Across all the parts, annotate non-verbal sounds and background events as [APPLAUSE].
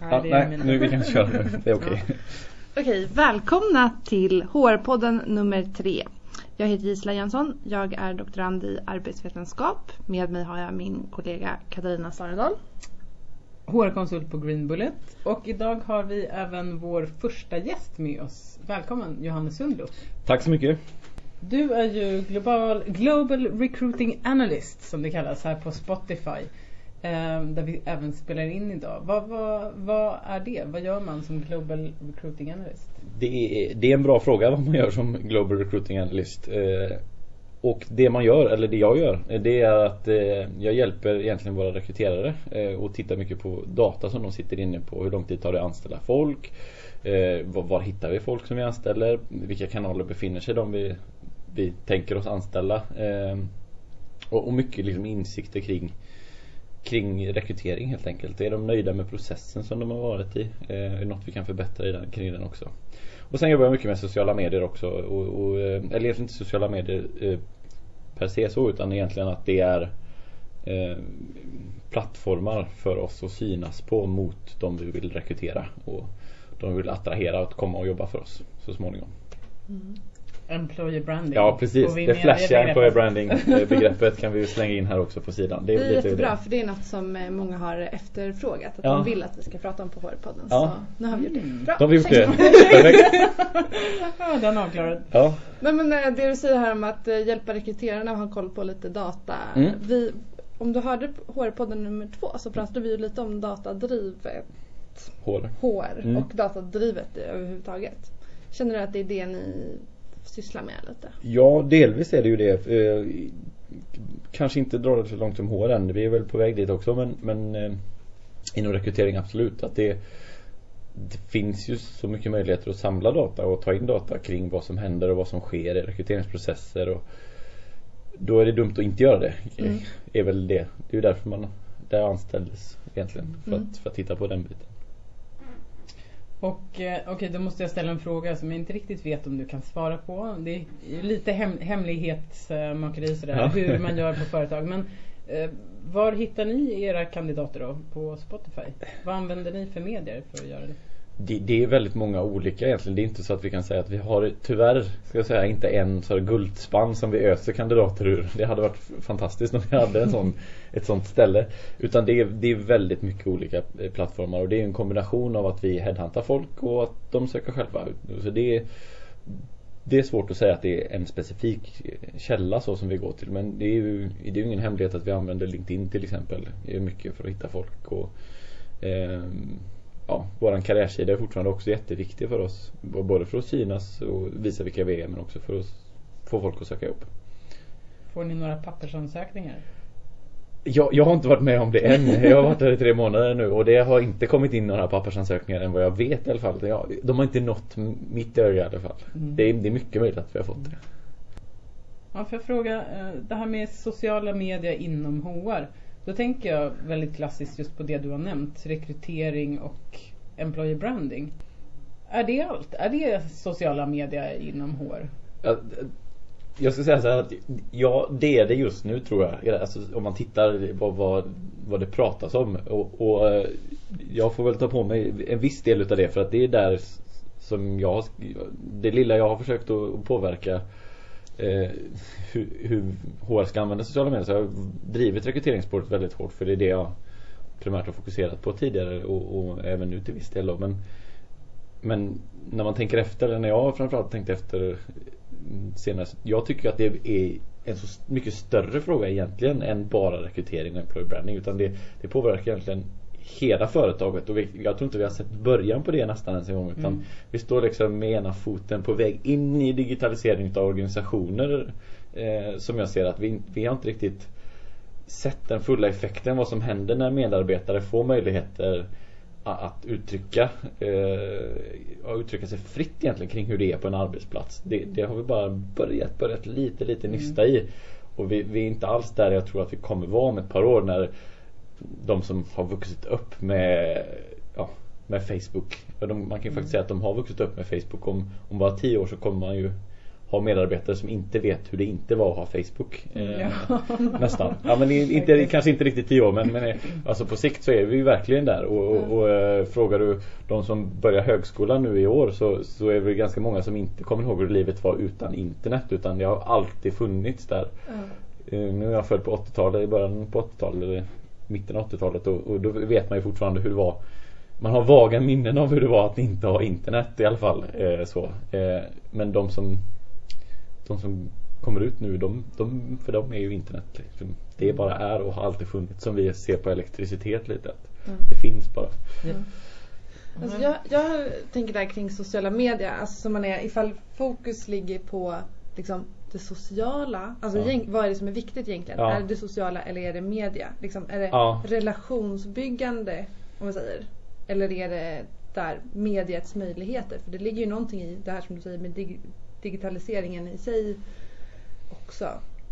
Ja, nej, mina. nu vi kan köra nu. Det är okej. Okej, välkomna till HR-podden nummer tre. Jag heter Gisela Jönsson. Jag är doktorand i arbetsvetenskap. Med mig har jag min kollega Katarina Saredal. HR-konsult på Green Bullet. Och idag har vi även vår första gäst med oss. Välkommen Johannes Sundlo. Tack så mycket. Du är ju global, Global Recruiting Analyst som det kallas här på Spotify. Eh, där vi även spelar in idag. Vad, vad, vad är det? Vad gör man som Global Recruiting Analyst? Det är, det är en bra fråga vad man gör som Global Recruiting Analyst. Eh, och det man gör, eller det jag gör, eh, det är att eh, jag hjälper egentligen våra rekryterare eh, och tittar mycket på data som de sitter inne på. Hur lång tid tar det att anställa folk? Eh, var, hittar vi folk som vi anställer? Vilka kanaler befinner sig de vi, vi tänker oss anställa? Eh, och, och mycket liksom insikter kring kring rekrytering helt enkelt. Är de nöjda med processen som de har varit i? Eh, är det något vi kan förbättra i den, kring den också? Och sen jobbar jag mycket med sociala medier också. Och, och, eh, eller egentligen inte sociala medier eh, per se så utan egentligen att det är eh, plattformar för oss att synas på mot de vi vill rekrytera. Och de vill attrahera att komma och jobba för oss så småningom. Mm. Employer branding. Ja precis, det flashiga begreppet? employer branding eh, begreppet kan vi slänga in här också på sidan. Det är lite jättebra det. för det är något som eh, många har efterfrågat. Att Ja. de vill att vi ska prata om på HR-podden. Ja. Så nu har vi gjort det. Bra. Då har gjort det. Perfekt. Ja, [LAUGHS] den avklarad. Ja. Men, men eh, det du säger här om att hjälpa rekryterarna och ha koll på lite data. Mm. Vi, om du hörde HR-podden nummer två så pratade vi ju lite om datadrivet Hår. HR Mm. och datadrivet överhuvudtaget. Känner du att det är det ni sysslar med lite? Ja, delvis är det ju det. Eh, kanske inte dra det så långt som HR än. Vi är väl på väg dit också men, men eh, inom rekrytering absolut. Att det, det finns ju så mycket möjligheter att samla data och ta in data kring vad som händer och vad som sker i rekryteringsprocesser. Och då är det dumt att inte göra det. Mm. Är väl det. Det är ju därför man där anställdes egentligen. För, Mm. att, för att titta på den biten. Och eh, okej, då måste jag ställa en fråga som jag inte riktigt vet om du kan svara på. Det är lite hem, hemlighetsmakeri sådär, Ja. hur man gör på [LAUGHS] företag. Men eh, var hittar ni era kandidater då på Spotify? Vad använder ni för medier för att göra det? Det, det är väldigt många olika egentligen. Det är inte så att vi kan säga att vi har tyvärr ska jag säga inte en så guldspann som vi öser kandidater ur. Det hade varit fantastiskt om vi hade en sån, ett sånt ställe. Utan det är, det är väldigt mycket olika eh, plattformar och det är en kombination av att vi headhuntar folk och att de söker själva. Så det är, det är svårt att säga att det är en specifik eh, källa så som vi går till. Men det är ju, det är ju ingen hemlighet att vi använder LinkedIn till exempel. Det är mycket för att hitta folk och Eh, ja, våran karriärsida är fortfarande också jätteviktig för oss. Både för att synas och visa vilka vi är men också för att få folk att söka upp. Får ni några pappersansökningar? Jag, jag har inte varit med om det än. Jag har varit där i tre månader nu och det har inte kommit in några pappersansökningar än vad jag vet i alla fall. Ja, de har inte nått mitt öga i alla fall. Mm. Det, är, det är mycket möjligt att vi har fått det. Ja, får jag fråga, eh, det här med sociala medier inom HR. Då tänker jag väldigt klassiskt just på det du har nämnt, rekrytering och employer branding. Är det allt? Är det sociala medier inom HR? Jag ska säga så här att ja, det är det just nu tror jag. Alltså, om man tittar på vad, vad det pratas om. Och, och eh, jag får väl ta på mig en viss del utav det för att det är där som jag Det lilla jag har försökt att påverka eh, hur, hur HR ska använda sociala medier. Så jag har drivit rekryteringsspåret väldigt hårt för det är det jag primärt har fokuserat på tidigare och, och även nu till viss del då. Men, men när man tänker efter, eller när jag framförallt tänkte efter mm, senast. Jag tycker att det är en så mycket större fråga egentligen än bara rekrytering och employer branding. Utan det, det påverkar egentligen hela företaget. Och vi, jag tror inte vi har sett början på det nästan ens en gång. Utan Mm. vi står liksom med ena foten på väg in i digitalisering av organisationer. Eh, som jag ser att vi, vi har inte riktigt sett den fulla effekten. Vad som händer när medarbetare får möjligheter att uttrycka, eh, uttrycka sig fritt egentligen kring hur det är på en arbetsplats. Det, det har vi bara börjat, börjat lite, lite nysta i. Och vi, vi är inte alls där jag tror att vi kommer vara om ett par år när de som har vuxit upp med, ja, med Facebook. De, man kan ju faktiskt säga att de har vuxit upp med Facebook. Om, om bara tio år så kommer man ju ha medarbetare som inte vet hur det inte var att ha Facebook. Eh, Ja. [LAUGHS] Nästan. Ja men inte, kanske inte riktigt tio år men, men eh, alltså på sikt så är vi ju verkligen där. Och, och, och eh, frågar du de som börjar högskolan nu i år så, så är det ganska många som inte kommer ihåg hur livet var utan internet. Utan det har alltid funnits där. Eh, Nu är jag född på 80-talet, i början på 80-talet eller mitten av 80-talet och, och då vet man ju fortfarande hur det var. Man har vaga minnen av hur det var att inte ha internet i alla fall. Eh, så. Eh, men de som de som kommer ut nu, de, de, för dem är ju internet liksom, det bara är och har alltid funnits som vi ser på elektricitet lite. Mm. Det finns bara. Alltså jag, jag tänker där kring sociala medier, alltså som man är ifall fokus ligger på liksom det sociala, alltså Ja. vad är det som är viktigt egentligen? Ja. Är det det sociala eller är det media? Liksom, är det Ja. relationsbyggande om man säger? Eller är det där mediets möjligheter? För det ligger ju någonting i det här som du säger med dig, digitaliseringen i sig också.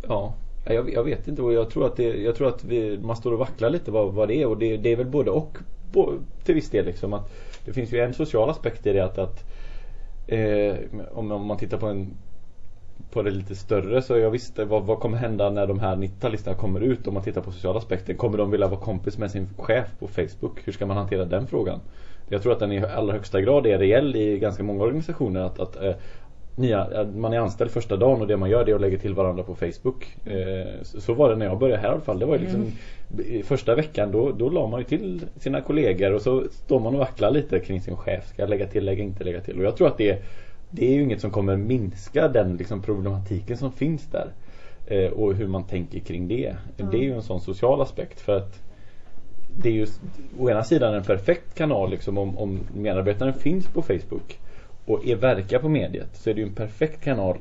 Ja, jag, jag vet inte och jag tror att, det, jag tror att vi, man står och vacklar lite vad, vad det är och det, det är väl både och bo, till viss del liksom att det finns ju en social aspekt i det att, att eh, om, om man tittar på en på det lite större så jag visste vad, vad kommer hända när de här 90-talisterna kommer ut om man tittar på sociala aspekter. Kommer de vilja vara kompis med sin chef på Facebook? Hur ska man hantera den frågan? Jag tror att den i allra högsta grad är reell i ganska många organisationer att, att eh, nya, man är anställd första dagen och det man gör det är att lägga till varandra på Facebook. Eh, så, så var det när jag började här i alla fall. Det var liksom i Första veckan då, då la man ju till sina kollegor och så står man och vacklar lite kring sin chef. Ska jag lägga till, lägga inte lägga till? Och jag tror att det, det är ju inget som kommer minska den liksom problematiken som finns där. Eh, och hur man tänker kring det. Det är ju en sån social aspekt för att det är ju å ena sidan en perfekt kanal liksom om, om medarbetaren finns på Facebook och är verkar på mediet så är det ju en perfekt kanal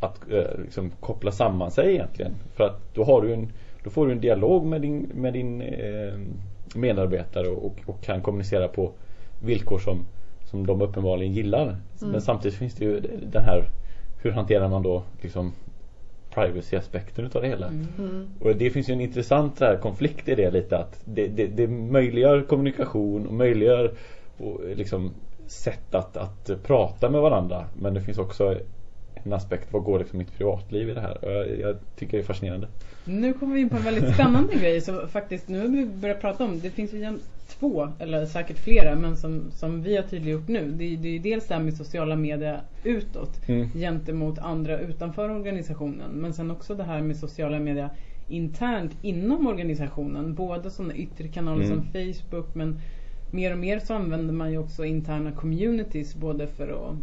att eh, liksom koppla samman sig egentligen. För att då en då får du en dialog med din, med din eh, medarbetare och, och kan kommunicera på villkor som, som de uppenbarligen gillar. Men samtidigt finns det ju den här hur hanterar man då liksom privacy-aspekten utav det hela. Mm. Och det finns ju en intressant här, konflikt i det lite att det, det, det möjliggör kommunikation och möjliggör och, liksom, sätt att, att prata med varandra. Men det finns också en aspekt, vad går liksom mitt privatliv i det här? Och jag, jag tycker det är fascinerande. Nu kommer vi in på en väldigt spännande grej som faktiskt nu har vi börjat prata om. Det finns ju två, eller säkert flera, men som, som vi har tydliggjort nu. Det, är- det är dels det här med sociala medier utåt Mm. gentemot andra utanför organisationen. Men sen också det här med sociala medier internt inom organisationen. Både sådana yttre kanaler Mm. som Facebook men mer och mer så använder man ju också interna communities både för att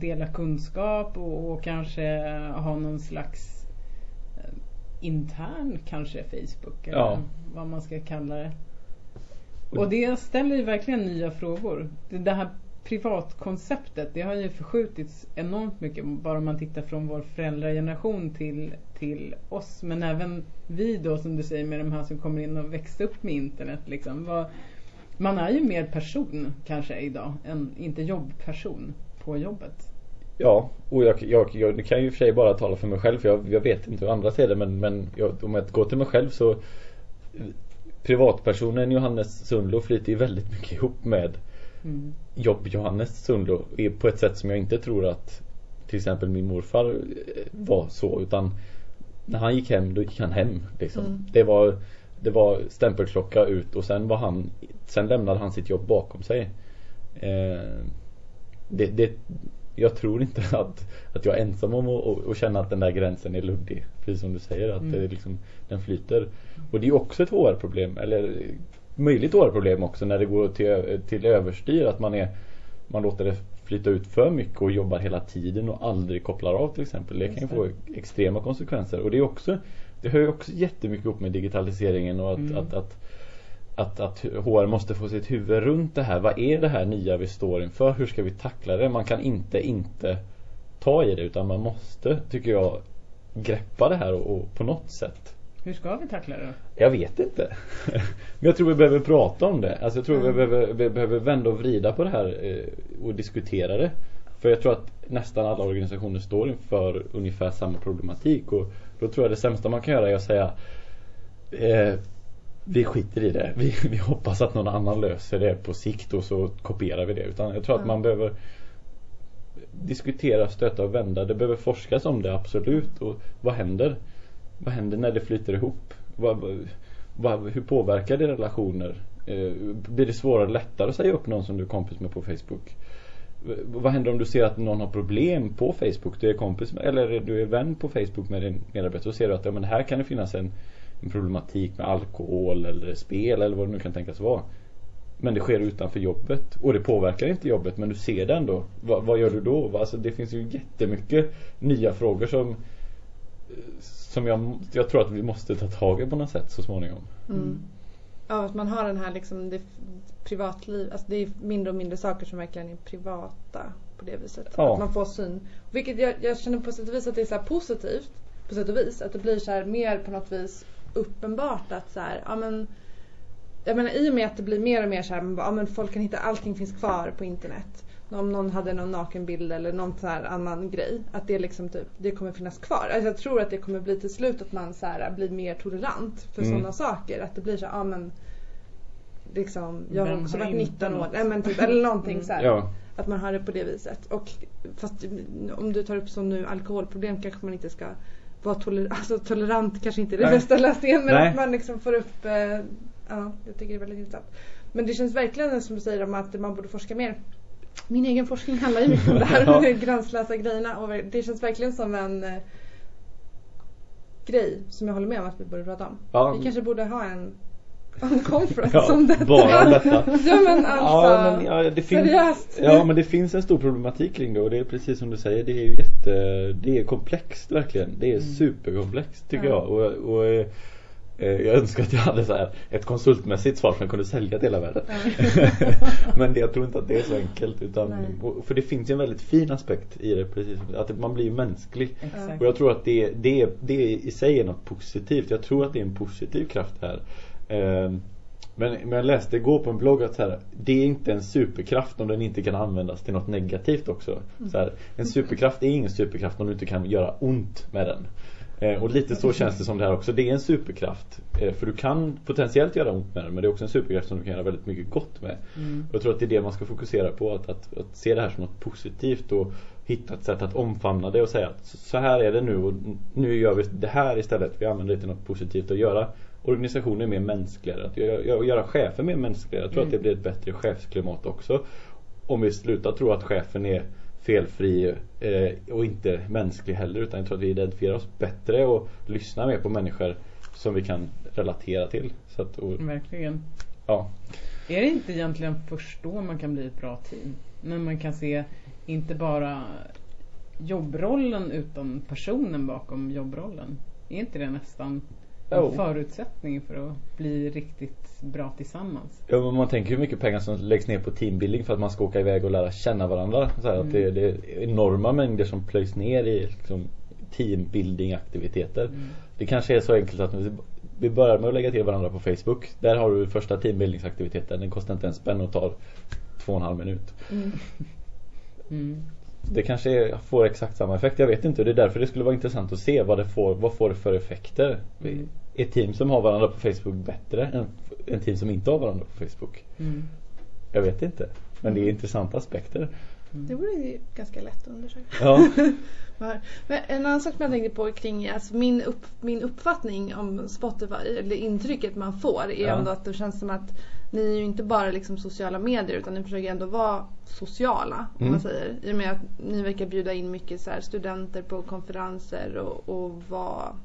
dela kunskap och, och kanske ha någon slags eh, intern kanske Facebook eller Ja. vad man ska kalla det. Och det ställer ju verkligen nya frågor. Det, här privatkonceptet det har ju förskjutits enormt mycket bara om man tittar från vår föräldrageneration till, till oss. Men även vi då som du säger med de här som kommer in och växte upp med internet. Liksom. Man är ju mer person kanske idag än inte jobbperson på jobbet. Ja, och jag, jag, jag det kan ju i och för sig bara tala för mig själv för jag, jag vet inte hur andra ser det men, men jag, om jag går till mig själv så Privatpersonen Johannes Sundlo flyter ju väldigt mycket ihop med Mm. jobb Johannes Sundlo på ett sätt som jag inte tror att till exempel min morfar eh, var så utan när han gick hem då gick han hem liksom. Mm. Det var det var stämpelklocka ut och sen var han sen lämnade han sitt jobb bakom sig. Eh, det, det, jag tror inte [LAUGHS] att, att jag är ensam om att, känna att den där gränsen är luddig. Precis som du säger att Mm. liksom, den flyter. Och det är också ett HR-problem eller möjligt HR-problem också när det går till, till överstyr att man är man låter det flyta ut för mycket och jobbar hela tiden och aldrig kopplar av till exempel. Det kan ju få extrema konsekvenser. Och det är också Det hör ju också jättemycket ihop med digitaliseringen och att, Mm. att, att att, att HR måste få sitt huvud runt det här. Vad är det här nya vi står inför? Hur ska vi tackla det? Man kan inte inte ta i det utan man måste, tycker jag, greppa det här och, och på något sätt. Hur ska vi tackla det? Jag vet inte. [LAUGHS] Men jag tror vi behöver prata om det. Alltså jag tror vi, Mm. behöver, vi behöver vända och vrida på det här eh, och diskutera det. För jag tror att nästan alla organisationer står inför ungefär samma problematik. Och då tror jag det sämsta man kan göra är att säga eh, vi skiter i det. Vi, vi hoppas att någon annan löser det på sikt och så kopierar vi det. Utan jag tror att man behöver diskutera, stöta och vända. Det behöver forskas om det, absolut. Och vad händer? Vad händer när det flyter ihop? Vad, vad, hur påverkar det relationer? Eh, blir det svårare lättare att säga upp någon som du är kompis med på Facebook? Vad händer om du ser att någon har problem på Facebook? Du är kompis med, eller du är vän på Facebook med din medarbetare. Så ser du att ja, men här kan det finnas en, en problematik med alkohol eller spel eller vad det nu kan tänkas vara. Men det sker utanför jobbet. Och det påverkar inte jobbet men du ser det ändå. Va, vad gör du då? Alltså, det finns ju jättemycket nya frågor som som jag, jag tror att vi måste ta tag i på något sätt så småningom. Mm. Ja, att man har den här liksom det privatliv, alltså det är mindre och mindre saker som verkligen är privata på det viset. Ja. Att man får syn. Vilket jag, jag känner på sätt och vis att det är så positivt på sätt och vis. Att det blir så här mer på något vis uppenbart att så här, ja men jag menar i och med att det blir mer och mer så här, ja men folk kan hitta, allting finns kvar på internet om någon hade någon nakenbild eller någon sån här annan grej. Att det liksom typ, det kommer finnas kvar. Alltså jag tror att det kommer bli till slut att man så här blir mer tolerant för mm. sådana saker. Att det blir så ja men liksom, jag har också varit 19 år. Nej, men typ, eller någonting mm. så här, ja. Att man har det på det viset. Och fast om du tar upp som nu alkoholproblem kanske man inte ska vara toler alltså, tolerant kanske inte är det Nej. bästa lösningen men Nej. att man liksom får upp eh, ja, jag tycker det är väldigt intressant. Men det känns verkligen som du säger om att man borde forska mer min egen forskning handlar ju mycket om det här [LAUGHS] ja. [LAUGHS] gränsläsa grejerna och det känns verkligen som en eh, grej som jag håller med om att vi borde prata om. Ja. Vi kanske borde ha en en conference ja, om detta. Bara om detta. ja men alltså, ja, men, ja, det seriöst. ja men det finns en stor problematik kring det och det är precis som du säger, det är ju jätte, det är komplext verkligen. Det är mm. superkomplext tycker jag. Och, och eh, Eh, jag önskar att jag hade så här ett konsultmässigt svar som jag kunde sälja till hela världen. [LAUGHS] Men det, jag tror inte att det är så enkelt. Utan, för det finns ju en väldigt fin aspekt i det. Precis, att man blir mänsklig. Exakt. Och jag tror att det, det, det i sig är något positivt. Jag tror att det är en positiv kraft här. Ehm, men, men jag läste igår på en blogg att så här, det är inte en superkraft om den inte kan användas till något negativt också. Så här, en superkraft är ingen superkraft om du inte kan göra ont med den. Eh, och lite så känns det som det här också. Det är en superkraft. Eh, för du kan potentiellt göra ont med den. Men det är också en superkraft som du kan göra väldigt mycket gott med. Mm. Jag tror att det är det man ska fokusera på. Att, att, att, se det här som något positivt. Och hitta ett sätt att omfamna det och säga att så här är det nu. Och nu gör vi det här istället. Vi använder det till något positivt att göra organisationer mer mänskligare. Att göra, göra chefer mer mänskligare. Jag tror mm. att det blir ett bättre chefsklimat också. Om vi slutar tro att chefen är felfri eh, och inte mänsklig heller utan jag tror att vi identifierar oss bättre och lyssnar mer på människor som vi kan relatera till. Så att, och, Verkligen. Ja. Är det inte egentligen först då man kan bli ett bra team? När man kan se inte bara jobbrollen utan personen bakom jobbrollen. Är inte det nästan en oh. förutsättning för att bli riktigt bra tillsammans. Ja, men man tänker hur mycket pengar som läggs ner på teambuilding för att man ska åka iväg och lära känna varandra. Så här, mm. att det, det, är enorma mängder som plöjs ner i liksom, teambuilding aktiviteter. Mm. Det kanske är så enkelt att vi börjar med att lägga till varandra på Facebook. Där har du första teambuildingsaktiviteten. Den kostar inte en spänn och tar två och en halv minut. Mm. [LAUGHS] Mm. Det kanske får exakt samma effekt, jag vet inte. Det är därför det skulle vara intressant att se vad det får, vad får det för effekter. Mm är team som har varandra på Facebook bättre än, än team som inte har varandra på Facebook? Mm. Jag vet inte. Men det är intressanta aspekter. Mm. Det vore ju ganska lätt att undersöka. Ja. [LAUGHS] Men en annan sak som jag tänkte på kring alltså min, upp, min uppfattning om Spotify, eller intrycket man får, är ja. ändå att det känns som att ni är ju inte bara liksom sociala medier utan ni försöker ändå vara sociala. Om mm. man säger. I och med att ni verkar bjuda in mycket så studenter på konferenser och, och vara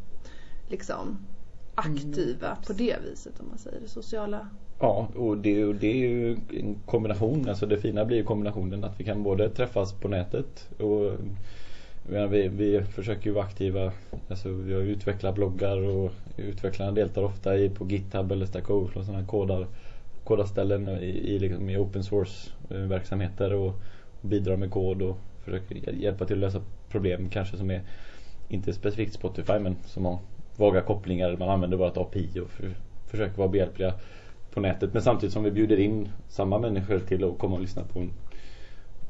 liksom aktiva mm. på det viset om man säger det sociala. Ja, och det, det, är ju en kombination. Alltså det fina blir ju kombinationen att vi kan både träffas på nätet och menar, vi, vi försöker ju vara aktiva. Alltså vi har utvecklat bloggar och utvecklarna deltar ofta i, på GitHub eller Stack Overflow sådana kodar, kodarställen i, i, liksom, i open source eh, verksamheter och, och bidrar med kod och försöker hjälpa till att lösa problem kanske som är inte specifikt Spotify men som har vaga kopplingar. Man använder vårt API och för, försöker vara behjälpliga på nätet. Men samtidigt som vi bjuder in samma människor till att komma och lyssna på en,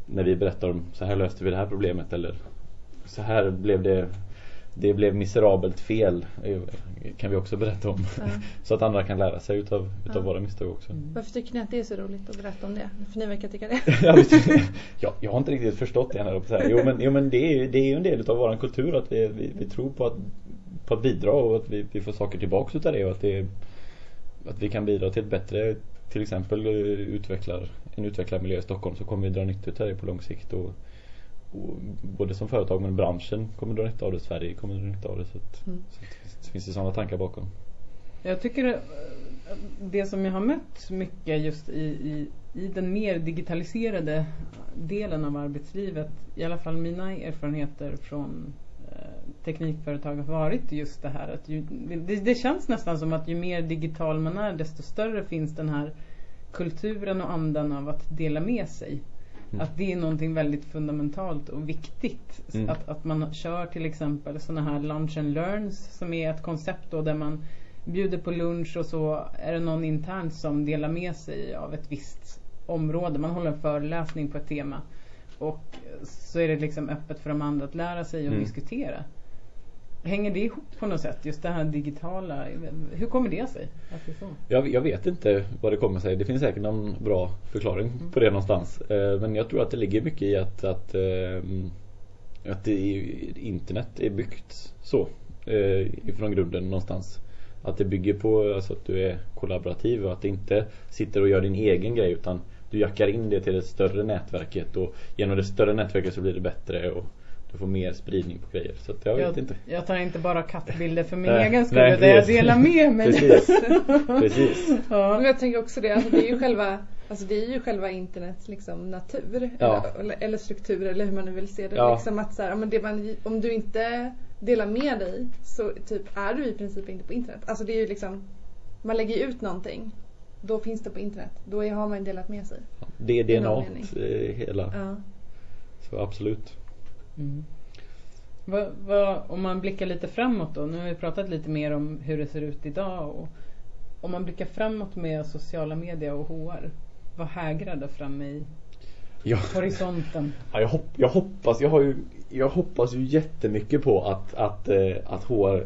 när vi berättar om så här löste vi det här problemet eller så här blev det det blev miserabelt fel eh, kan vi också berätta om. Ja. [LAUGHS] så att andra kan lära sig utav, utav ja. våra misstag också. Mm. Varför tycker ni att det är så roligt att berätta om det? För ni verkar tycka det. [LAUGHS] [LAUGHS] ja, jag har inte riktigt förstått det än. Jo men, jo, men det är ju det är en del utav vår kultur att vi, vi, vi, tror på att, på att bidra och att vi, vi får saker tillbaks utav det och att, det, att vi kan bidra till ett bättre till exempel eh, utvecklar en utvecklad miljö i Stockholm så kommer vi dra nytta av det på lång sikt och både som företag men branschen kommer dra nytta av det, Sverige kommer dra nytta av det. Så, att, mm. så, så finns det sådana tankar bakom. Jag tycker det, det som jag har mött mycket just i, i, i den mer digitaliserade delen av arbetslivet, i alla fall mina erfarenheter från teknikföretag har varit just det här att ju, det, det, känns nästan som att ju mer digital man är desto större finns den här kulturen och andan av att dela med sig. Mm. Att det är någonting väldigt fundamentalt och viktigt. Mm. Att, att man kör till exempel sådana här lunch and learns som är ett koncept då där man bjuder på lunch och så är det någon internt som delar med sig av ett visst område. Man håller en föreläsning på ett tema. Och så är det liksom öppet för de andra att lära sig och mm. diskutera. Hänger det ihop på något sätt? Just det här digitala. Hur kommer det sig? Att det så? Jag, jag vet inte vad det kommer sig. Det finns säkert någon bra förklaring mm. på det någonstans. Eh, men jag tror att det ligger mycket i att, att, eh, att det, internet är byggt så. Eh, ifrån grunden någonstans. Att det bygger på alltså, att du är kollaborativ och att det inte sitter och gör din egen grej utan du jackar in det till det större nätverket och genom det större nätverket så blir det bättre och du får mer spridning på grejer. Så jag vet jag, inte. Jag tar inte bara kattbilder för min egen skull nej, utan jag delar med mig. Precis. [LAUGHS] precis. Ja. Men jag tänker också det, alltså det är ju själva Alltså det är ju själva internets liksom natur ja. eller, eller, struktur eller hur man nu vill se det. Ja. Liksom att så här, men det man, om du inte delar med dig så typ är du i princip inte på internet. Alltså det är ju liksom Man lägger ut någonting Då finns det på internet. Då har man delat med sig. Det är DNA hela. Ja. Så absolut. Mm. Vad, vad, om man blickar lite framåt då. Nu har vi pratat lite mer om hur det ser ut idag. Och om man blickar framåt med sociala medier och HR. Vad hägrar där framme i ja. horisonten? [LAUGHS] Ja, jag, hopp, jag, hoppas, jag, har ju, jag hoppas ju jättemycket på att, att, eh, att HR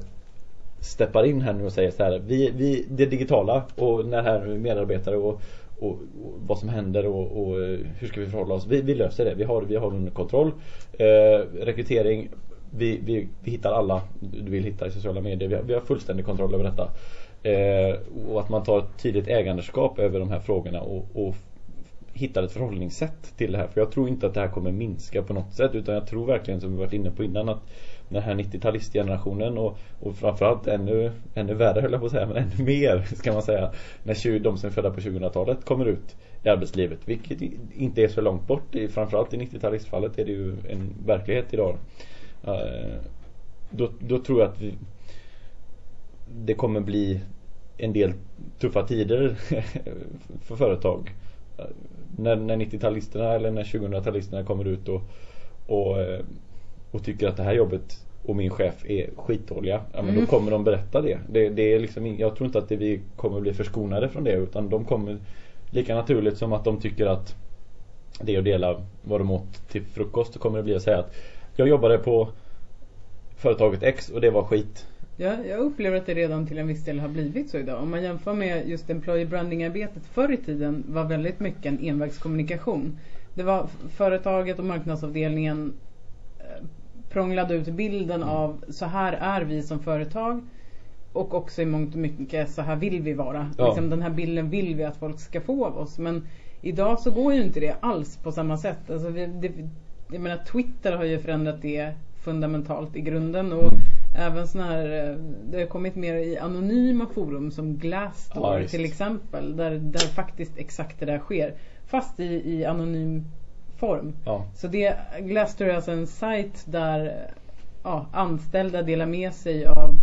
steppar in här nu och säger så här. Vi, vi, det digitala och när här medarbetare och och, och, vad som händer och, och, eh, hur ska vi förhålla oss. Vi, vi, löser det. Vi har, vi har under kontroll. Eh, rekrytering. Vi, vi, vi hittar alla du vill hitta i sociala medier. Vi har, vi har fullständig kontroll över detta. Eh, och att man tar ett tydligt ägandeskap över de här frågorna och, och hittar ett förhållningssätt till det här. För jag tror inte att det här kommer minska på något sätt. Utan jag tror verkligen som vi varit inne på innan att den här 90-talistgenerationen och, och framförallt ännu, ännu värre höll jag på att säga, men ännu mer [LAUGHS] ska man säga när de som är födda på 2000-talet kommer ut i arbetslivet, vilket inte är så långt bort. Framförallt i 90-talistfallet är det ju en verklighet idag. Eh, då, då tror jag att vi, det kommer bli en del tuffa tider [LAUGHS] för företag. Eh, när, när 90-talisterna eller när 2000-talisterna kommer ut och, och eh, och tycker att det här jobbet och min chef är skitdåliga. Ja, men mm. då kommer de berätta det. det. Det, är liksom, jag tror inte att det, vi kommer bli förskonade från det utan de kommer lika naturligt som att de tycker att det är att dela vad de åt till frukost så kommer det bli att säga att jag jobbade på företaget X och det var skit. Ja, jag upplever att det redan till en viss del har blivit så idag. Om man jämför med just employee branding-arbetet förr i tiden var väldigt mycket en envägskommunikation. Det var företaget och marknadsavdelningen prånglade ut bilden mm. av så här är vi som företag. Och också i mångt och mycket så här vill vi vara. Ja. Liksom, den här bilden vill vi att folk ska få av oss. Men idag så går ju inte det alls på samma sätt. Alltså, det, det, jag menar Twitter har ju förändrat det fundamentalt i grunden. Och även såna här, det har kommit mer i anonyma forum som Glassdoor ja, till exempel. Där, där faktiskt exakt det där sker. Fast i, i anonym form. Ja. Så det, Glassdoor är alltså en sajt där ja, anställda delar med sig av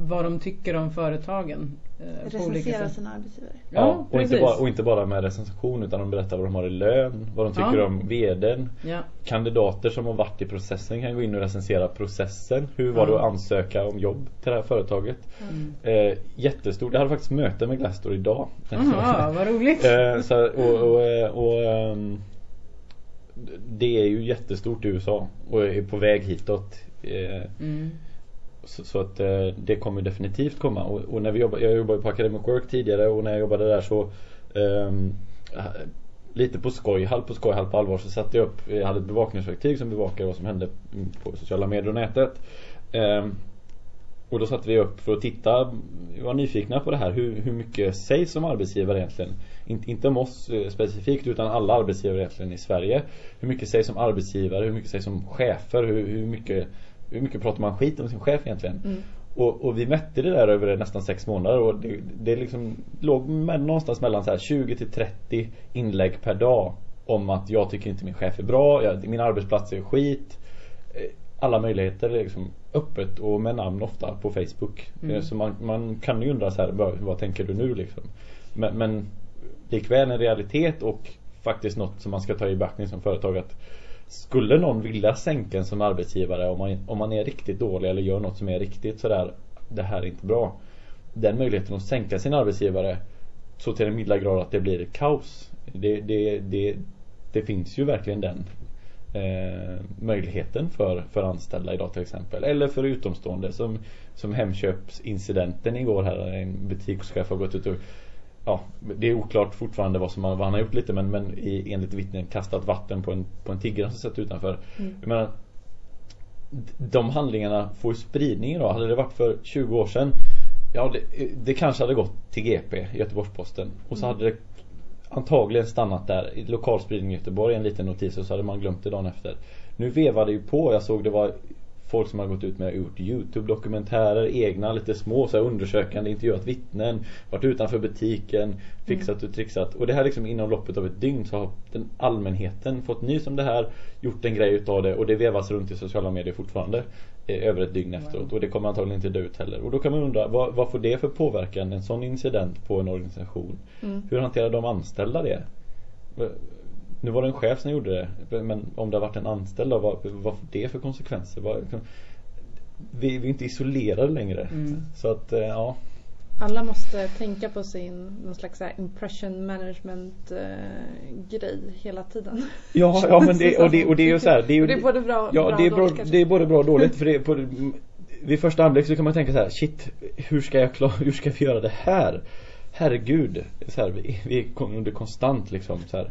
vad de tycker om företagen. Eh, Recensera sina arbetsgivare. Ja, ja och, inte bara, och inte bara med recension utan de berättar vad de har i lön, vad de tycker ja. om vdn. Ja. Kandidater som har varit i processen kan gå in och recensera processen. Hur var det att ansöka om jobb till det här företaget? Mm. Eh, jättestort. Jag hade faktiskt möte med Glassdoor idag. Jaha, vad roligt. eh, så, och, och, och, och um, det är ju jättestort i USA och är på väg hitåt. Eh, mm. så, så, att eh, det kommer definitivt komma och, och, när vi jobbar, jag jobbade på Academic Work tidigare och när jag jobbade där så um, lite på skoj, halvt på skoj, halvt på allvar så satte jag upp, jag hade ett bevakningsverktyg som bevakade vad som hände på sociala medier och nätet. Um, och då satte vi upp för att titta, vi var nyfikna på det här, hur, hur mycket sägs som arbetsgivare egentligen? Inte, inte om oss eh, specifikt utan alla arbetsgivare egentligen i Sverige. Hur mycket sägs som arbetsgivare, hur mycket sägs som chefer, hur, hur, mycket, hur mycket pratar man skit om sin chef egentligen? Mm. Och, och, vi mätte det där över nästan sex månader och det, det liksom låg med, någonstans mellan så här 20 till 30 inlägg per dag om att jag tycker inte min chef är bra, jag, min arbetsplats är skit eh, alla möjligheter liksom öppet och med namn ofta på Facebook. Mm. Eh, så man, man, kan ju undra så här, vad, vad tänker du nu liksom? Men, men likväl en realitet och faktiskt något som man ska ta i beaktning som företag att skulle någon vilja sänka en som arbetsgivare om man, om man är riktigt dålig eller gör något som är riktigt sådär det här är inte bra. Den möjligheten att sänka sin arbetsgivare så till en milda grad att det blir kaos. Det, det, det, det finns ju verkligen den eh, möjligheten för, för anställda idag till exempel. Eller för utomstående som, som Hemköpsincidenten igår här. En butikschef har gått ut och ja, det är oklart fortfarande vad, som, vad han har gjort lite men, men i, enligt vittnen kastat vatten på en, på en tiggare som satt utanför. Mm. Jag menar, de handlingarna får spridning idag. Hade det varit för 20 år sedan Ja det, det kanske hade gått till GP, Göteborgs-Posten. Och så mm. hade det antagligen stannat där i lokalspridning i Göteborg en liten notis och så hade man glömt det dagen efter. Nu vevade ju på, jag såg det var folk som har gått ut med gjort Youtube-dokumentärer, egna lite små så här, undersökande, intervjuat vittnen, varit utanför butiken, fixat och trixat. Och det här liksom inom loppet av ett dygn så har den allmänheten fått nys om det här, gjort en grej utav det och det vevas runt i sociala medier fortfarande över ett dygn efteråt och det kommer antagligen inte dö ut heller. Och då kan man undra, vad, vad får det för påverkan, en sån incident på en organisation? Mm. Hur hanterar de anställda det? Nu var det en chef som gjorde det. Men om det har varit en anställd då, vad, vad får det för konsekvenser? Vad, vi, vi är inte isolerade längre. Mm. Så att, eh, ja. Alla måste tänka på sin någon slags impression management uh, grej hela tiden. Ja, [LAUGHS] ja men det, och det, och det är ju så här, det är, det är både bra, ja, bra det är, bra, det är både bra och dåligt. För det på, vid första anblick så kan man tänka så här, shit, hur ska jag klara, [LAUGHS] hur ska vi göra det här? Herregud, så här, vi, vi är under konstant liksom så här.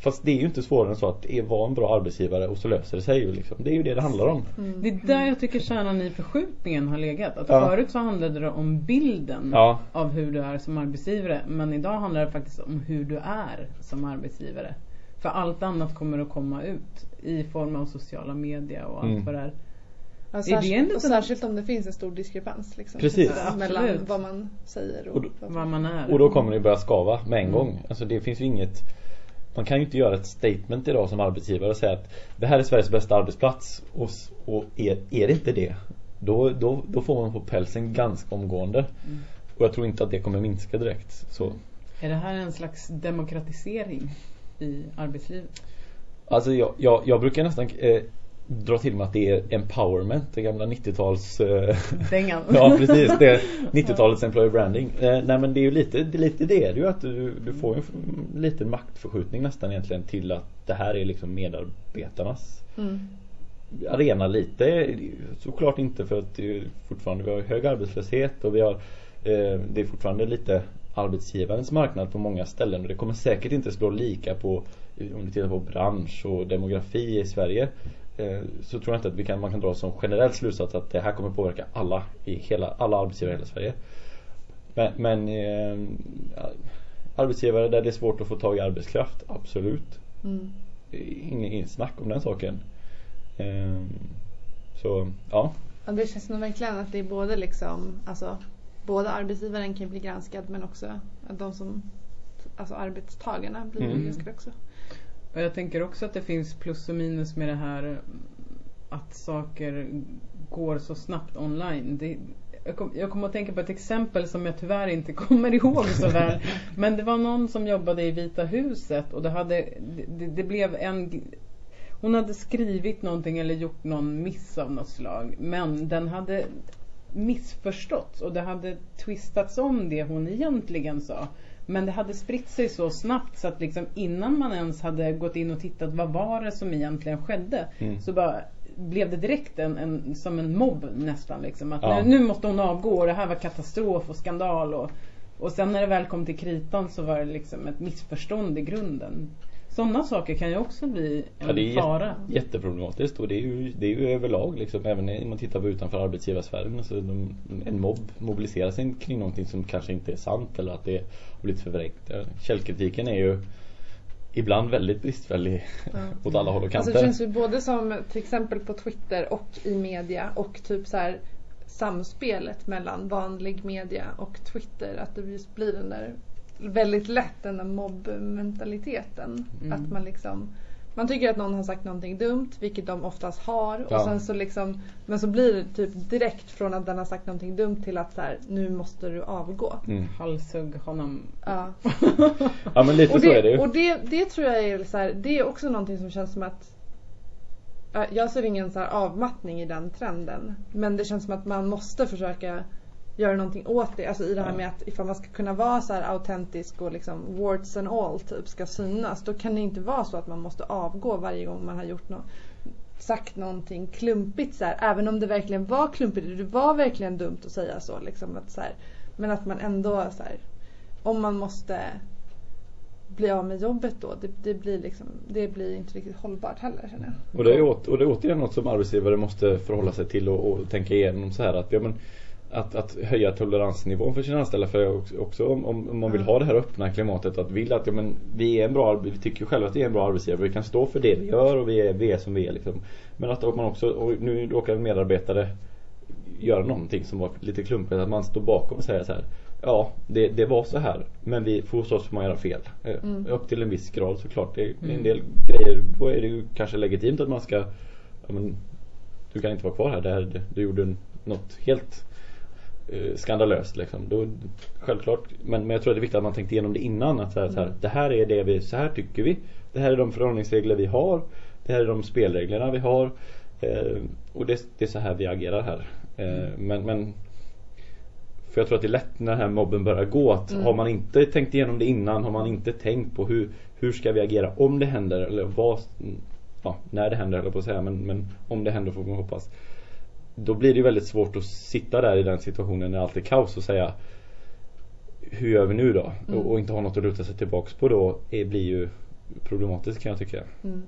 Fast det är ju inte svårare än så att vara en bra arbetsgivare och så löser det sig ju liksom. Det är ju det det handlar om. Mm. Det är där jag tycker kärnan i förskjutningen har legat. Att ja. förut så handlade det om bilden ja. av hur du är som arbetsgivare. Men idag handlar det faktiskt om hur du är som arbetsgivare. För allt annat kommer att komma ut i form av sociala medier och allt mm. vad det är. Ja, särskilt, och särskilt om det finns en stor diskrepans liksom, Precis. mellan vad man säger och, och då, vad man är. Och då kommer det börja skava med en mm. gång. Alltså det finns ju inget man kan ju inte göra ett statement idag som arbetsgivare och säga att det här är Sveriges bästa arbetsplats och, och är, är det inte det då, då, då får man på pälsen ganska omgående. Mm. Och jag tror inte att det kommer minska direkt. Så. Är det här en slags demokratisering i arbetslivet? Alltså jag, jag, jag brukar nästan eh, dra till med att det är empowerment, det gamla 90-tals... Eh, Dängan. [LAUGHS] ja, precis. Det 90-talets [LAUGHS] employer branding. Eh, nej, men det är ju lite det, är lite det. Det är ju att du, du får en liten maktförskjutning nästan egentligen till att det här är liksom medarbetarnas mm. arena lite. Såklart inte för att det är fortfarande vi har hög arbetslöshet och vi har eh, det är fortfarande lite arbetsgivarens marknad på många ställen och det kommer säkert inte slå lika på om du tittar på bransch och demografi i Sverige så tror jag inte att vi kan, man kan dra som generell slutsats att det här kommer påverka alla i hela, alla arbetsgivare i hela Sverige. Men, men eh, arbetsgivare där det är svårt att få tag i arbetskraft, absolut. Mm. Ingen, ingen snack om den saken. Eh, så ja. ja. Det känns nog verkligen att det är både liksom, alltså både arbetsgivaren kan bli granskad men också att de som, alltså arbetstagarna blir mm. granskade också. Och jag tänker också att det finns plus och minus med det här att saker går så snabbt online. Det, jag, kom, kommer att tänka på ett exempel som jag tyvärr inte [LAUGHS] kommer ihåg så väl. [LAUGHS] Men det var någon som jobbade i Vita huset och det, hade, det, det blev en hon hade skrivit någonting eller gjort någon miss av något slag. Men den hade missförståtts och det hade twistats om det hon egentligen sa. Men det hade spritt sig så snabbt så att liksom innan man ens hade gått in och tittat vad var det som egentligen skedde. Mm. Så bara blev det direkt en, en, som en mobb nästan liksom. Att Ja. nu, nu måste hon avgå och det här var katastrof och skandal och, och sen när det väl kom till kritan så var det liksom ett missförstånd i grunden. Sådana saker kan ju också bli en Ja, det är fara. jätte, jätteproblematiskt och det är, ju, det är ju överlag liksom, även när man tittar på utanför arbetsgivarsfären så de, en mobb mobiliserar sig kring någonting som kanske inte är sant eller att det har blivit förvrängt. Ja, Källkritiken är ju ibland väldigt bristfällig [LAUGHS] åt alla håll och Alltså kanter. det känns ju både som till exempel på Twitter och i media och typ så här samspelet mellan vanlig media och Twitter. Att det just blir den där väldigt lätt den där mobbmentaliteten. Mm. Att man liksom man tycker att någon har sagt någonting dumt, vilket de oftast har. Ja. Och sen så liksom, men så blir det typ direkt från att den har sagt någonting dumt till att så här, nu måste du avgå. Mm. Halshugg honom. Ja. [LAUGHS] Ja men lite Och, så är det det, ju. och det, det tror jag är så här, det är också någonting som känns som att Ja, jag ser ingen så här avmattning i den trenden. Men det känns som att man måste försöka göra någonting åt det. Alltså i det här med att ifall man ska kunna vara så här autentisk och liksom warts and all typ ska synas. Då kan det inte vara så att man måste avgå varje gång man har gjort något sagt någonting klumpigt så här, även om det verkligen var klumpigt. Det var verkligen dumt att säga så liksom att så här, men att man ändå så här, om man måste bli av med jobbet då, det, det blir liksom, det blir inte riktigt hållbart heller känner jag. Och det, är åt, och det är återigen något som arbetsgivare måste förhålla sig till och, och tänka igenom så här att, ja, men, att, att höja toleransnivån för sina anställda för också, om, om man vill ha det här öppna klimatet att vill att ja, men, vi är en bra vi tycker själva att vi är en bra arbetsgivare vi kan stå för det vi gör och vi är, vi är som vi är liksom. Men att man också, och nu råkar en medarbetare göra någonting som var lite klumpigt att man står bakom och säger så här Ja, det, det var så här men vi får så får man göra fel. Eh, Mm. Upp till en viss grad såklart. Det är Mm. en del grejer, då är det ju kanske legitimt att man ska ja, men, Du kan inte vara kvar här, det här du gjorde något helt skandalöst liksom. Då, självklart, men, men jag tror att det är viktigt att man tänkt igenom det innan. Att så här, så här, Mm. det här är det vi, så här tycker vi. Det här är de förhållningsregler vi har. Det här är de spelreglerna vi har. Eh, och det, det är så här vi agerar här. Eh, men, men för jag tror att det är lätt när den här mobben börjar gå att Mm. har man inte tänkt igenom det innan, har man inte tänkt på hur, hur ska vi agera om det händer eller vad, ja, när det händer jag på att säga men, men om det händer får man hoppas. Då blir det ju väldigt svårt att sitta där i den situationen när allt är kaos och säga hur gör vi nu då? Mm. Och, inte ha något att luta sig tillbaks på då är, blir ju problematiskt kan jag tycka. Mm.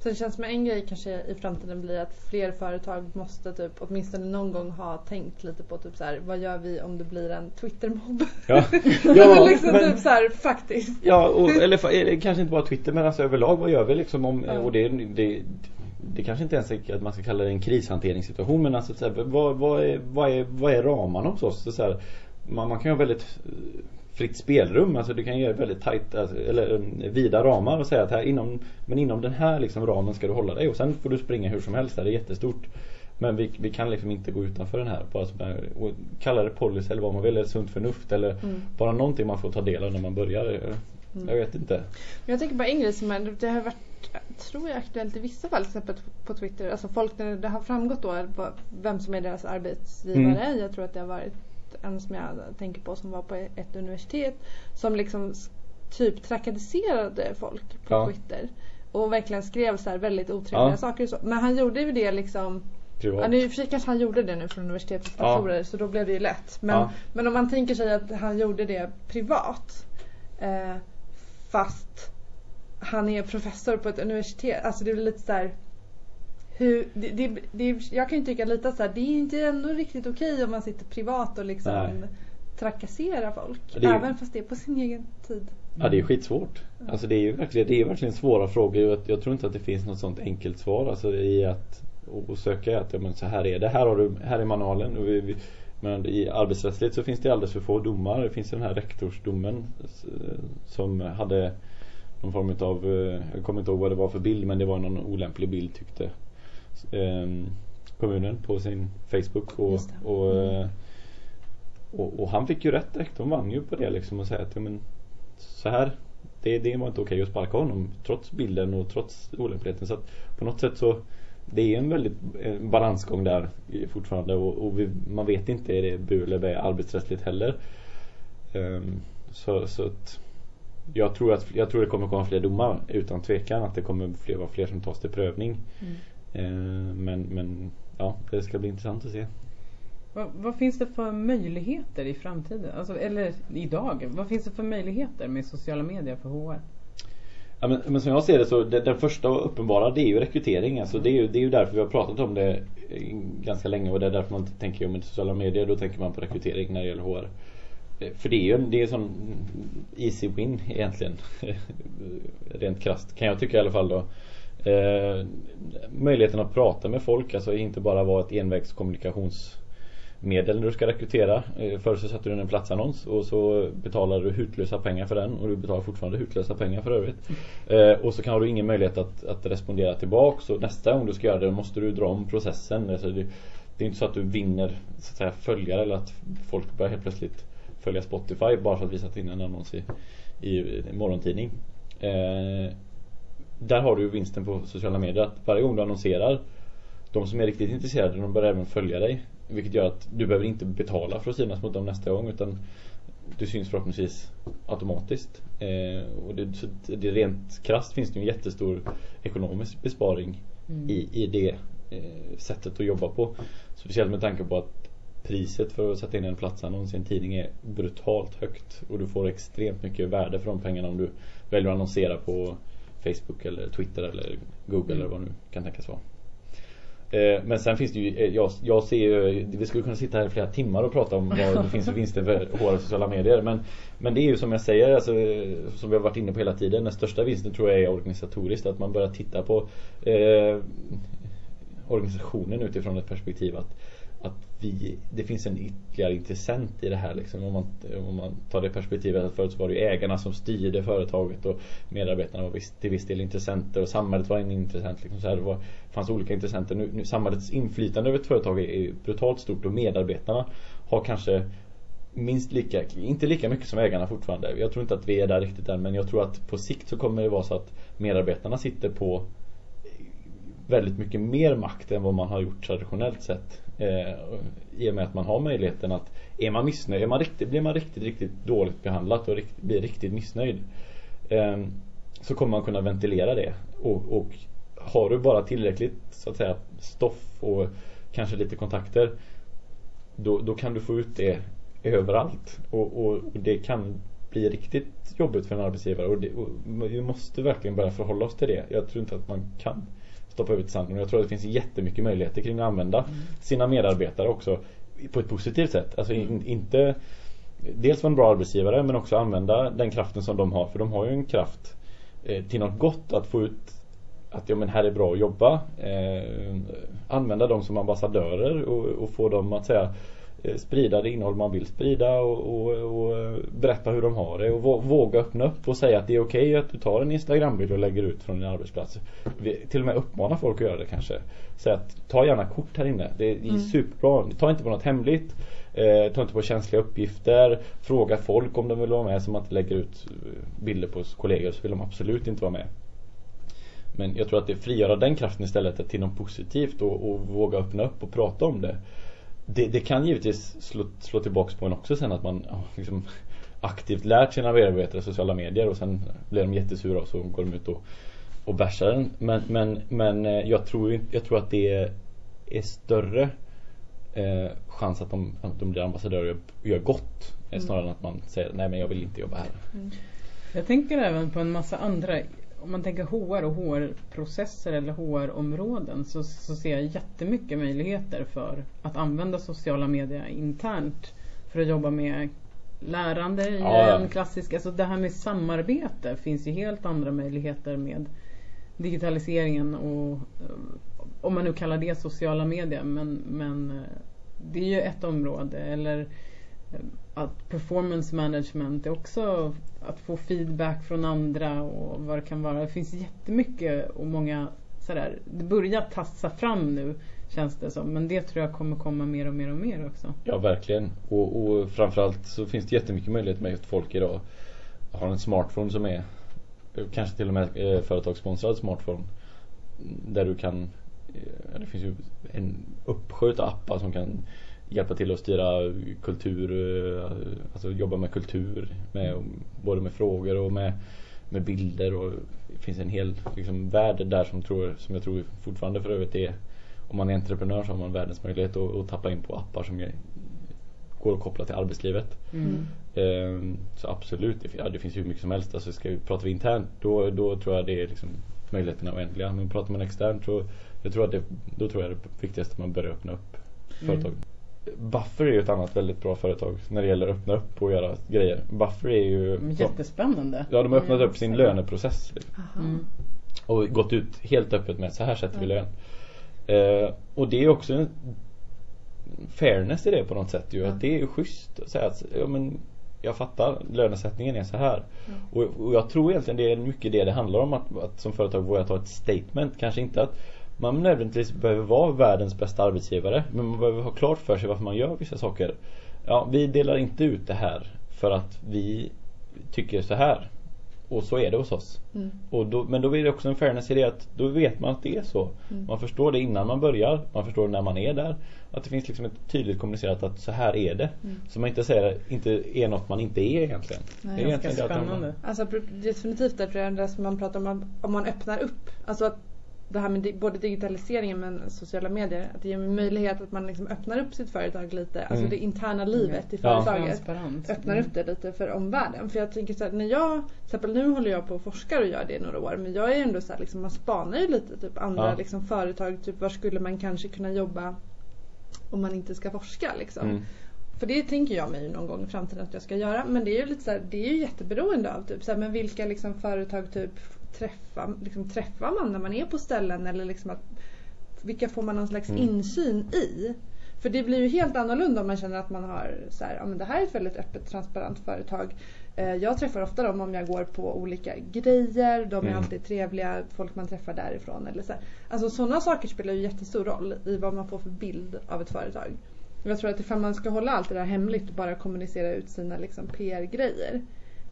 Sen känns som en grej kanske i framtiden blir att fler företag måste typ åtminstone någon gång ha tänkt lite på typ så här, vad gör vi om det blir en Twitter-mobb? Ja, [LAUGHS] Eller liksom men- typ så här, faktiskt. Ja, och, eller kanske inte bara Twitter men alltså överlag vad gör vi liksom om, Ja. och det, det, det kanske inte ens är att man ska kalla det en krishanteringssituation men alltså så här, vad, vad, är, vad, är, vad är ramarna hos oss? Så här, man, man kan ju ha väldigt fritt spelrum, alltså du kan göra väldigt tight, alltså, eller eh, vida ramar och säga att här inom, men inom den här liksom ramen ska du hålla dig och sen får du springa hur som helst, det är jättestort. Men vi, vi kan liksom inte gå utanför den här, bara och kalla det policy eller vad man vill, eller sunt förnuft eller Mm. bara någonting man får ta del av när man börjar. Eh, Jag vet inte. Jag tänker bara en grej som det har varit, tror jag aktuellt i vissa fall, till exempel på Twitter. Alltså folk när det har framgått då vem som är deras arbetsgivare. Mm. Jag tror att det har varit en som jag tänker på som var på ett universitet. Som liksom typ trakasserade folk på Ja. Twitter. Och verkligen skrev så här väldigt otrevliga Ja. saker och så. Men han gjorde ju det liksom Privat. Ja, nu i och för sig kanske han gjorde det nu från universitetets Ja. datorer så då blev det ju lätt. Men, Ja. men om man tänker sig att han gjorde det privat eh, fast han är professor på ett universitet. Alltså det är lite så här, hur, det, det, det, jag kan ju tycka lite så här, det är inte ändå riktigt okej om man sitter privat och liksom Nej. trakasserar folk. Är Även fast det är på sin egen tid. Ja det är skitsvårt. Alltså det är ju verkligen, det är verkligen svåra frågor. Jag, jag tror inte att det finns något sånt enkelt svar. Alltså i att och, och söka att ja, men så här är det. Här, har du, här är manualen. Och vi, vi, men i arbetsrättsligt så finns det alldeles för få domar. Det finns den här rektorsdomen som hade någon form av, eh, jag kommer inte ihåg vad det var för bild men det var någon olämplig bild tyckte ehm, kommunen på sin Facebook och, och, Mm. eh, och, och han fick ju rätt direkt. De vann ju på det liksom och säga att ja, men, så här det, det var inte okej att sparka honom trots bilden och trots olämpligheten. Så att på något sätt så det är en väldigt en balansgång där fortfarande och, och vi, man vet inte är det bu eller bä arbetsrättsligt heller. Ehm, så, så att jag tror att jag tror det kommer komma fler domar utan tvekan att det kommer fler, vara fler som tas till prövning. Mm. Men, men ja, det ska bli intressant att se. Vad, vad, finns det för möjligheter i framtiden? Alltså, eller idag? Vad finns det för möjligheter med sociala medier för HR? Ja, men, men som jag ser det så det, den första och uppenbara det är ju rekrytering. Alltså, det, är ju, det är ju därför vi har pratat om det ganska länge och det är därför man tänker om sociala medier då tänker man på rekrytering när det gäller HR. Eh, för det är ju det är som sån easy win egentligen. [LAUGHS] Rent krast kan jag tycka i alla fall då. Eh, möjligheten att prata med folk, alltså inte bara vara ett envägskommunikationsmedel när du ska rekrytera. Eh, förr så satte du in en platsannons och så betalar du hutlösa pengar för den och du betalar fortfarande hutlösa pengar för övrigt. Eh, och så kan du ingen möjlighet att, att respondera tillbaks så nästa gång du ska göra det måste du dra om processen. Alltså det, det är inte så att du vinner så att säga, följare eller att folk börjar helt plötsligt följa Spotify bara för att vi satt in en annons i, i, morgontidning. Eh, där har du vinsten på sociala medier att varje gång du annonserar de som är riktigt intresserade de börjar även följa dig. Vilket gör att du behöver inte betala för att synas mot dem nästa gång utan du syns förhoppningsvis automatiskt. Eh, och det, det rent krasst finns det en jättestor ekonomisk besparing mm. i, i det eh, sättet att jobba på. Speciellt med tanke på att priset för att sätta in en platsannons i en tidning är brutalt högt. Och du får extremt mycket värde för de pengarna om du väljer att annonsera på Facebook eller Twitter eller Google mm. eller vad nu kan tänkas vara. Eh, men sen finns det ju, eh, jag, jag ser ju, vi skulle kunna sitta här i flera timmar och prata om vad det finns för vinster för HR och sociala medier. Men, men det är ju som jag säger, alltså, som vi har varit inne på hela tiden, den största vinsten tror jag är organisatoriskt. Att man börjar titta på eh, organisationen utifrån ett perspektiv att att vi, det finns en ytterligare intressent i det här liksom. om, man, om man tar det perspektivet att förut så var det ägarna som styrde företaget och medarbetarna var viss, till viss del intressenter och samhället var en intressent. Liksom så här, det var, fanns olika intressenter. Nu, nu, samhällets inflytande över ett företag är brutalt stort och medarbetarna har kanske minst lika, inte lika mycket som ägarna fortfarande. Jag tror inte att vi är där riktigt än men jag tror att på sikt så kommer det vara så att medarbetarna sitter på väldigt mycket mer makt än vad man har gjort traditionellt sett. Eh, I och med att man har möjligheten att är man missnöjd, är man riktigt, blir man riktigt, riktigt dåligt behandlat och rikt, blir riktigt missnöjd eh, så kommer man kunna ventilera det. Och, och har du bara tillräckligt så att säga stoff och kanske lite kontakter då, då kan du få ut det överallt. Och, och, och det kan bli riktigt jobbigt för en arbetsgivare och, det, och vi måste verkligen börja förhålla oss till det. Jag tror inte att man kan stoppa i sanden. Jag tror att det finns jättemycket möjligheter kring att använda mm. sina medarbetare också på ett positivt sätt. Alltså in, inte dels vara en bra arbetsgivare men också använda den kraften som de har. För de har ju en kraft eh, till något gott att få ut att ja, men här är bra att jobba. Eh, använda dem som ambassadörer och, och få dem att säga sprida det innehåll man vill sprida och, och, och, eh, berätta hur de har det och våga öppna upp och säga att det är okej okay att du tar en Instagrambild och lägger ut från din arbetsplats. Vi till och med uppmana folk att göra det kanske. Säg att ta gärna kort här inne. Det är mm. superbra. Ta inte på något hemligt. Eh, ta inte på känsliga uppgifter. Fråga folk om de vill vara med som att inte lägger ut eh, bilder på kollegor så vill de absolut inte vara med. Men jag tror att det frigöra den kraften istället till något positivt och, och våga öppna upp och prata om det det, det, kan givetvis slå, slå tillbaks på en också sen att man liksom, aktivt lärt sina medarbetare sociala medier och sen blir de jättesura och så går de ut och, och bärsar den. Men, men, men eh, jag, tror, jag tror att det är större eh, chans att de, att de blir ambassadörer och gör gott mm. snarare än att man säger nej men jag vill inte jobba här. Mm. Jag tänker även på en massa andra om man tänker HR och HR-processer eller HR-områden så, så ser jag jättemycket möjligheter för att använda sociala medier internt för att jobba med lärande i ja, en klassisk, alltså det här med samarbete finns ju helt andra möjligheter med digitaliseringen och eh, om man nu kallar det sociala medier men, men eh, det är ju ett område. Eller att performance management är också att få feedback från andra och vad det kan vara. Det finns jättemycket och många sådär. Det börjar tassa fram nu känns det som. Men det tror jag kommer komma mer och mer och mer också. Ja verkligen. Och, och framförallt så finns det jättemycket möjlighet med att folk idag har en smartphone som är kanske till och med eh, företagssponsrad smartphone. Där du kan eh, det finns ju en uppsjö av appar som kan hjälpa till att styra kultur, eh, alltså jobba med kultur, med, både med frågor och med med bilder och det finns en hel liksom, värld där som, tror, som jag tror fortfarande för övrigt är om man är entreprenör så har man världens möjlighet att, att tappa in på appar som går att koppla till arbetslivet. Mm. Ehm, så absolut, ja, det finns ju hur mycket som helst. Alltså ska vi, pratar vi internt då, då tror jag det är liksom möjligheterna oändliga. Men pratar man externt så jag tror att det, då tror jag det viktigaste att man börjar öppna upp mm. Buffer är ju ett annat väldigt bra företag när det gäller att öppna upp och göra grejer. Buffer är ju Jättespännande. Ja, de har öppnat upp sin löneprocess. Liksom. Mm. Och gått ut helt öppet med så här sätter vi lön. Eh, och det är också en fairness i det på något sätt ju. Att det är ju schysst att säga att ja, men jag fattar, lönesättningen är så här. Mm. Och, och, jag tror egentligen det är mycket det det handlar om att, att som företag våga ta ett statement. Kanske inte att man nödvändigtvis behöver vara världens bästa arbetsgivare. Men man behöver ha klart för sig varför man gör vissa saker. Ja, vi delar inte ut det här för att vi tycker så här. Och så är det hos oss. Mm. Och då, men då är det också en fairness i det att då vet man att det är så. Mm. Man förstår det innan man börjar. Man förstår det när man är där. Att det finns liksom ett tydligt kommunicerat att så här är det. Mm. Så man inte säger inte är något man inte är egentligen. Nej, det är ganska spännande. Man... Alltså definitivt är det som man pratar om om man öppnar upp. Alltså att det här med både digitaliseringen men sociala medier. Att det ger möjlighet att man liksom öppnar upp sitt företag lite. Alltså mm. det interna livet i företaget. Ja. Öppnar mm. upp det lite för omvärlden. För jag tänker så här, när jag, till exempel nu håller jag på och forskar och gör det i några år. Men jag är ändå så här, liksom, man spanar ju lite typ andra ja. liksom, företag. Typ var skulle man kanske kunna jobba om man inte ska forska liksom. Mm. För det tänker jag mig någon gång i framtiden att jag ska göra. Men det är ju lite så här, det är ju jätteberoende av typ så här, men vilka liksom företag typ träffa, liksom, träffar man när man är på ställen eller liksom att, vilka får man någon slags mm. insyn i? För det blir ju helt annorlunda om man känner att man har så här, ja men det här är ett väldigt öppet transparent företag. Eh, jag träffar ofta dem om jag går på olika grejer, de är mm. alltid trevliga, folk man träffar därifrån eller så. Alltså sådana saker spelar ju jättestor roll i vad man får för bild av ett företag. Jag tror att ifall man ska hålla allt det där hemligt och bara kommunicera ut sina liksom, PR-grejer.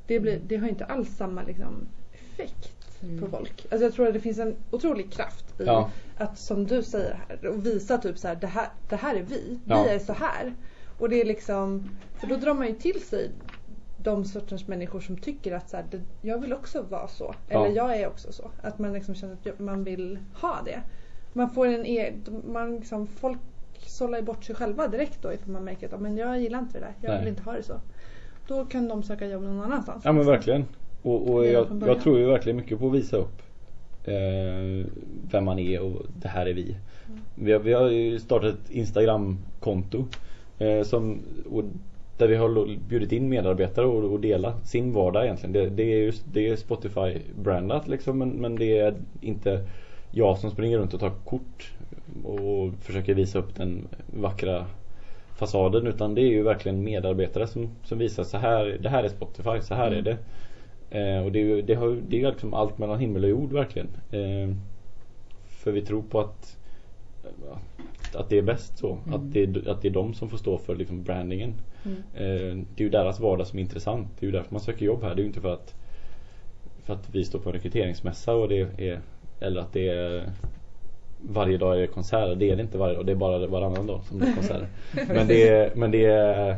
Det, blir, det har inte alls samma liksom, effekt mm. på folk. Alltså jag tror att det finns en otrolig kraft i ja. att som du säger här och visa typ så här, det här, det här är vi. Ja. Vi är så här. Och det är liksom, för då drar man ju till sig de sortens människor som tycker att så här, det, jag vill också vara så. Ja. Eller jag är också så. Att man liksom känner att man vill ha det. Man får en e man liksom, folk sållar bort sig själva direkt då ifall man märker att men jag gillar inte det där. Jag Nej. vill inte ha det så. Då kan de söka jobb någon annanstans. Ja men verkligen. Och, och jag, jag, tror ju verkligen mycket på att visa upp eh, vem man är och det här är vi. Mm. Vi, har, vi har ju startat ett Instagram-konto eh, som, där vi har bjudit in medarbetare och, och dela sin vardag egentligen. Det, det är just det är Spotify-brandat liksom men, men det är inte jag som springer runt och tar kort och försöker visa upp den vackra fasaden utan det är ju verkligen medarbetare som, som visar så här, det här är Spotify, så här mm. är det. Eh, och det är, det, har, det är liksom allt mellan himmel och jord verkligen. Eh, för vi tror på att att det är bäst så. Mm. Att, det, att det är de som får stå för liksom brandingen. Mm. Eh, det är ju deras vardag som är intressant. Det är ju därför man söker jobb här. Det är ju inte för att för att vi står på en rekryteringsmässa och det är eller att det är varje dag är det konserter. Det är det inte varje dag. Det är bara varannan dag som det är konserter. [LAUGHS] men det är, men det är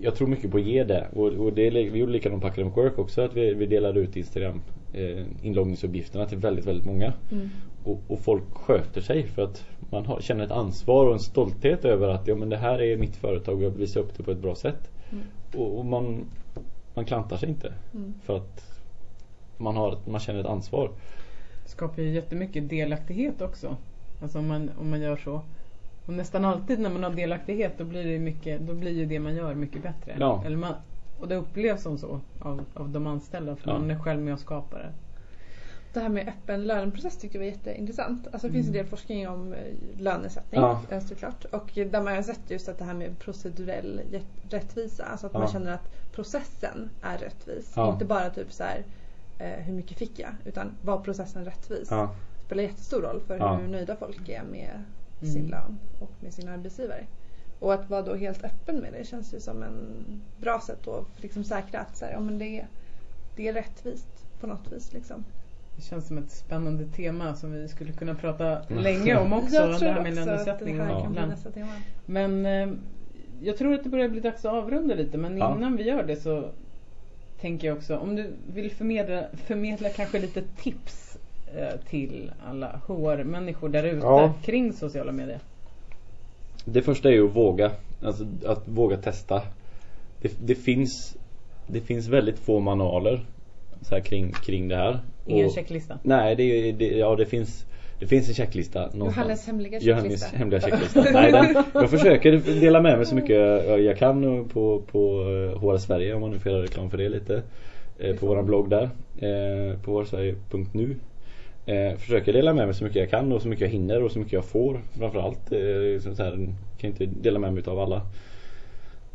jag tror mycket på att ge det. Och, och det, vi gjorde likadant på Academic Work också. Att vi, vi delade ut Instagram eh, inloggningsuppgifterna till väldigt, väldigt många. Mm. Och, och, folk sköter sig för att man har, känner ett ansvar och en stolthet över att ja, men det här är mitt företag och jag vill visa upp det på ett bra sätt. Mm. Och, och, man, man klantar sig inte. Mm. För att man, har, man känner ett ansvar. Det skapar ju jättemycket delaktighet också. Alltså om man, om man gör så. Och nästan alltid när man har delaktighet då blir, det mycket, då blir ju det man gör mycket bättre. Ja. Eller man, och det upplevs som så av, av de anställda för ja. man är själv med och skapar det. Det här med öppen löneprocess tycker jag var jätteintressant. Alltså det finns mm. en del forskning om eh, lönesättning ja. Eh, såklart. Och där man har sett just att det här med procedurell rättvisa. Alltså att ja. man känner att processen är rättvis. Ja. Inte bara typ så här, eh, hur mycket fick jag? Utan var processen rättvis? Ja. Det spelar jättestor roll för hur nöjda folk är med sin mm. lön och med sin arbetsgivare. Och att vara då helt öppen med det känns ju som en bra sätt att liksom säkra att så här, ja, men det, är, det är rättvist på något vis. Liksom. Det känns som ett spännande tema som vi skulle kunna prata länge om [LAUGHS] också. Jag tror det här med lönesättning och Men eh, jag tror att det börjar bli dags att avrunda lite men ja. innan vi gör det så tänker jag också. Om du vill förmedla, förmedla kanske lite tips till alla HR-människor där ute ja. kring sociala medier. Det första är ju att våga. Alltså att våga testa. Det, det finns det finns väldigt få manualer så här, kring, kring det här. Ingen och, checklista? Nej, det, det, ja det finns det finns en checklista någonstans. Johannes hemliga checklista. Johannes hemliga checklista. Nej, den, jag försöker dela med mig så mycket jag kan på, på HR eh, Sverige om man nu får göra reklam för det lite. Eh, på våran blogg där. Eh, på hrSverige.nu eh, Försöker dela med mig så mycket jag kan och så mycket jag hinner och så mycket jag får. Framförallt. Eh, liksom så här, kan inte dela med mig av alla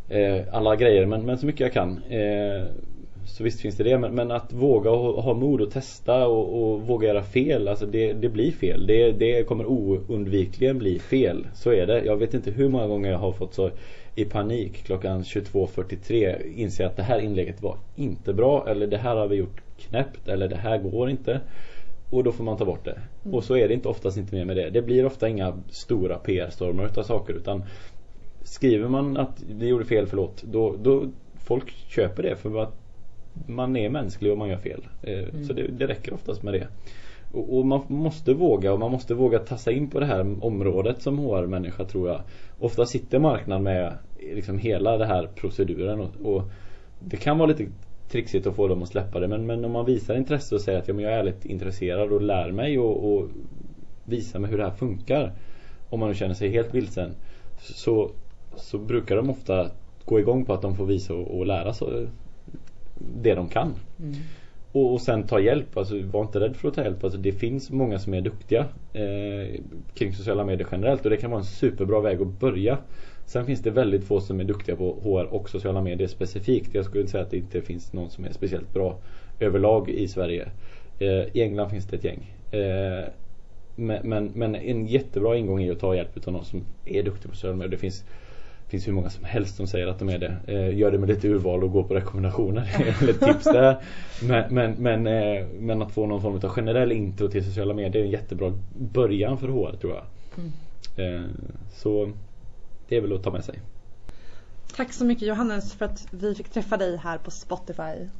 eh, alla grejer men, men så mycket jag kan. Eh, så visst finns det det. Men, men att våga och ha mod att testa och, och, våga göra fel. Alltså det, det blir fel. Det, det kommer oundvikligen bli fel. Så är det. Jag vet inte hur många gånger jag har fått så i panik klockan 22.43 inse att det här inlägget var inte bra. Eller det här har vi gjort knäppt. Eller det här går inte. Och då får man ta bort det. Mm. Och så är det inte oftast inte mer med det. Det blir ofta inga stora PR-stormar utav saker utan skriver man att vi gjorde fel, förlåt. Då, då folk köper det för att man är mänsklig och man gör fel. Eh, mm. Så det, det räcker oftast med det. Och, och, man måste våga och man måste våga tassa in på det här området som HR-människa tror jag. Ofta sitter marknaden med liksom hela den här proceduren och, och, det kan vara lite trixigt att få dem att släppa det men, men om man visar intresse och säger att ja, men jag är ärligt intresserad och lär mig och, och visar mig hur det här funkar om man nu känner sig helt vilsen så, så brukar de ofta gå igång på att de får visa och, och lära sig det de kan. Mm. Och, och sen ta hjälp, alltså var inte rädd för att ta hjälp. Alltså, det finns många som är duktiga eh, kring sociala medier generellt och det kan vara en superbra väg att börja. Sen finns det väldigt få som är duktiga på HR och sociala medier specifikt. Jag skulle säga att det inte finns någon som är speciellt bra överlag i Sverige. Eh, I England finns det ett gäng. Eh, men, men, men, en jättebra ingång är att ta hjälp av någon som är duktig på sociala medier. Det finns finns hur många som helst som säger att de är det. Eh, gör det med lite urval och gå på rekommendationer [LAUGHS] [LAUGHS] eller tips där. Men, men, men, att få någon form av generell intro till sociala medier är en jättebra början för HR tror jag. Mm. Så det är väl att ta med sig. Tack så mycket Johannes för att vi fick träffa dig här på Spotify.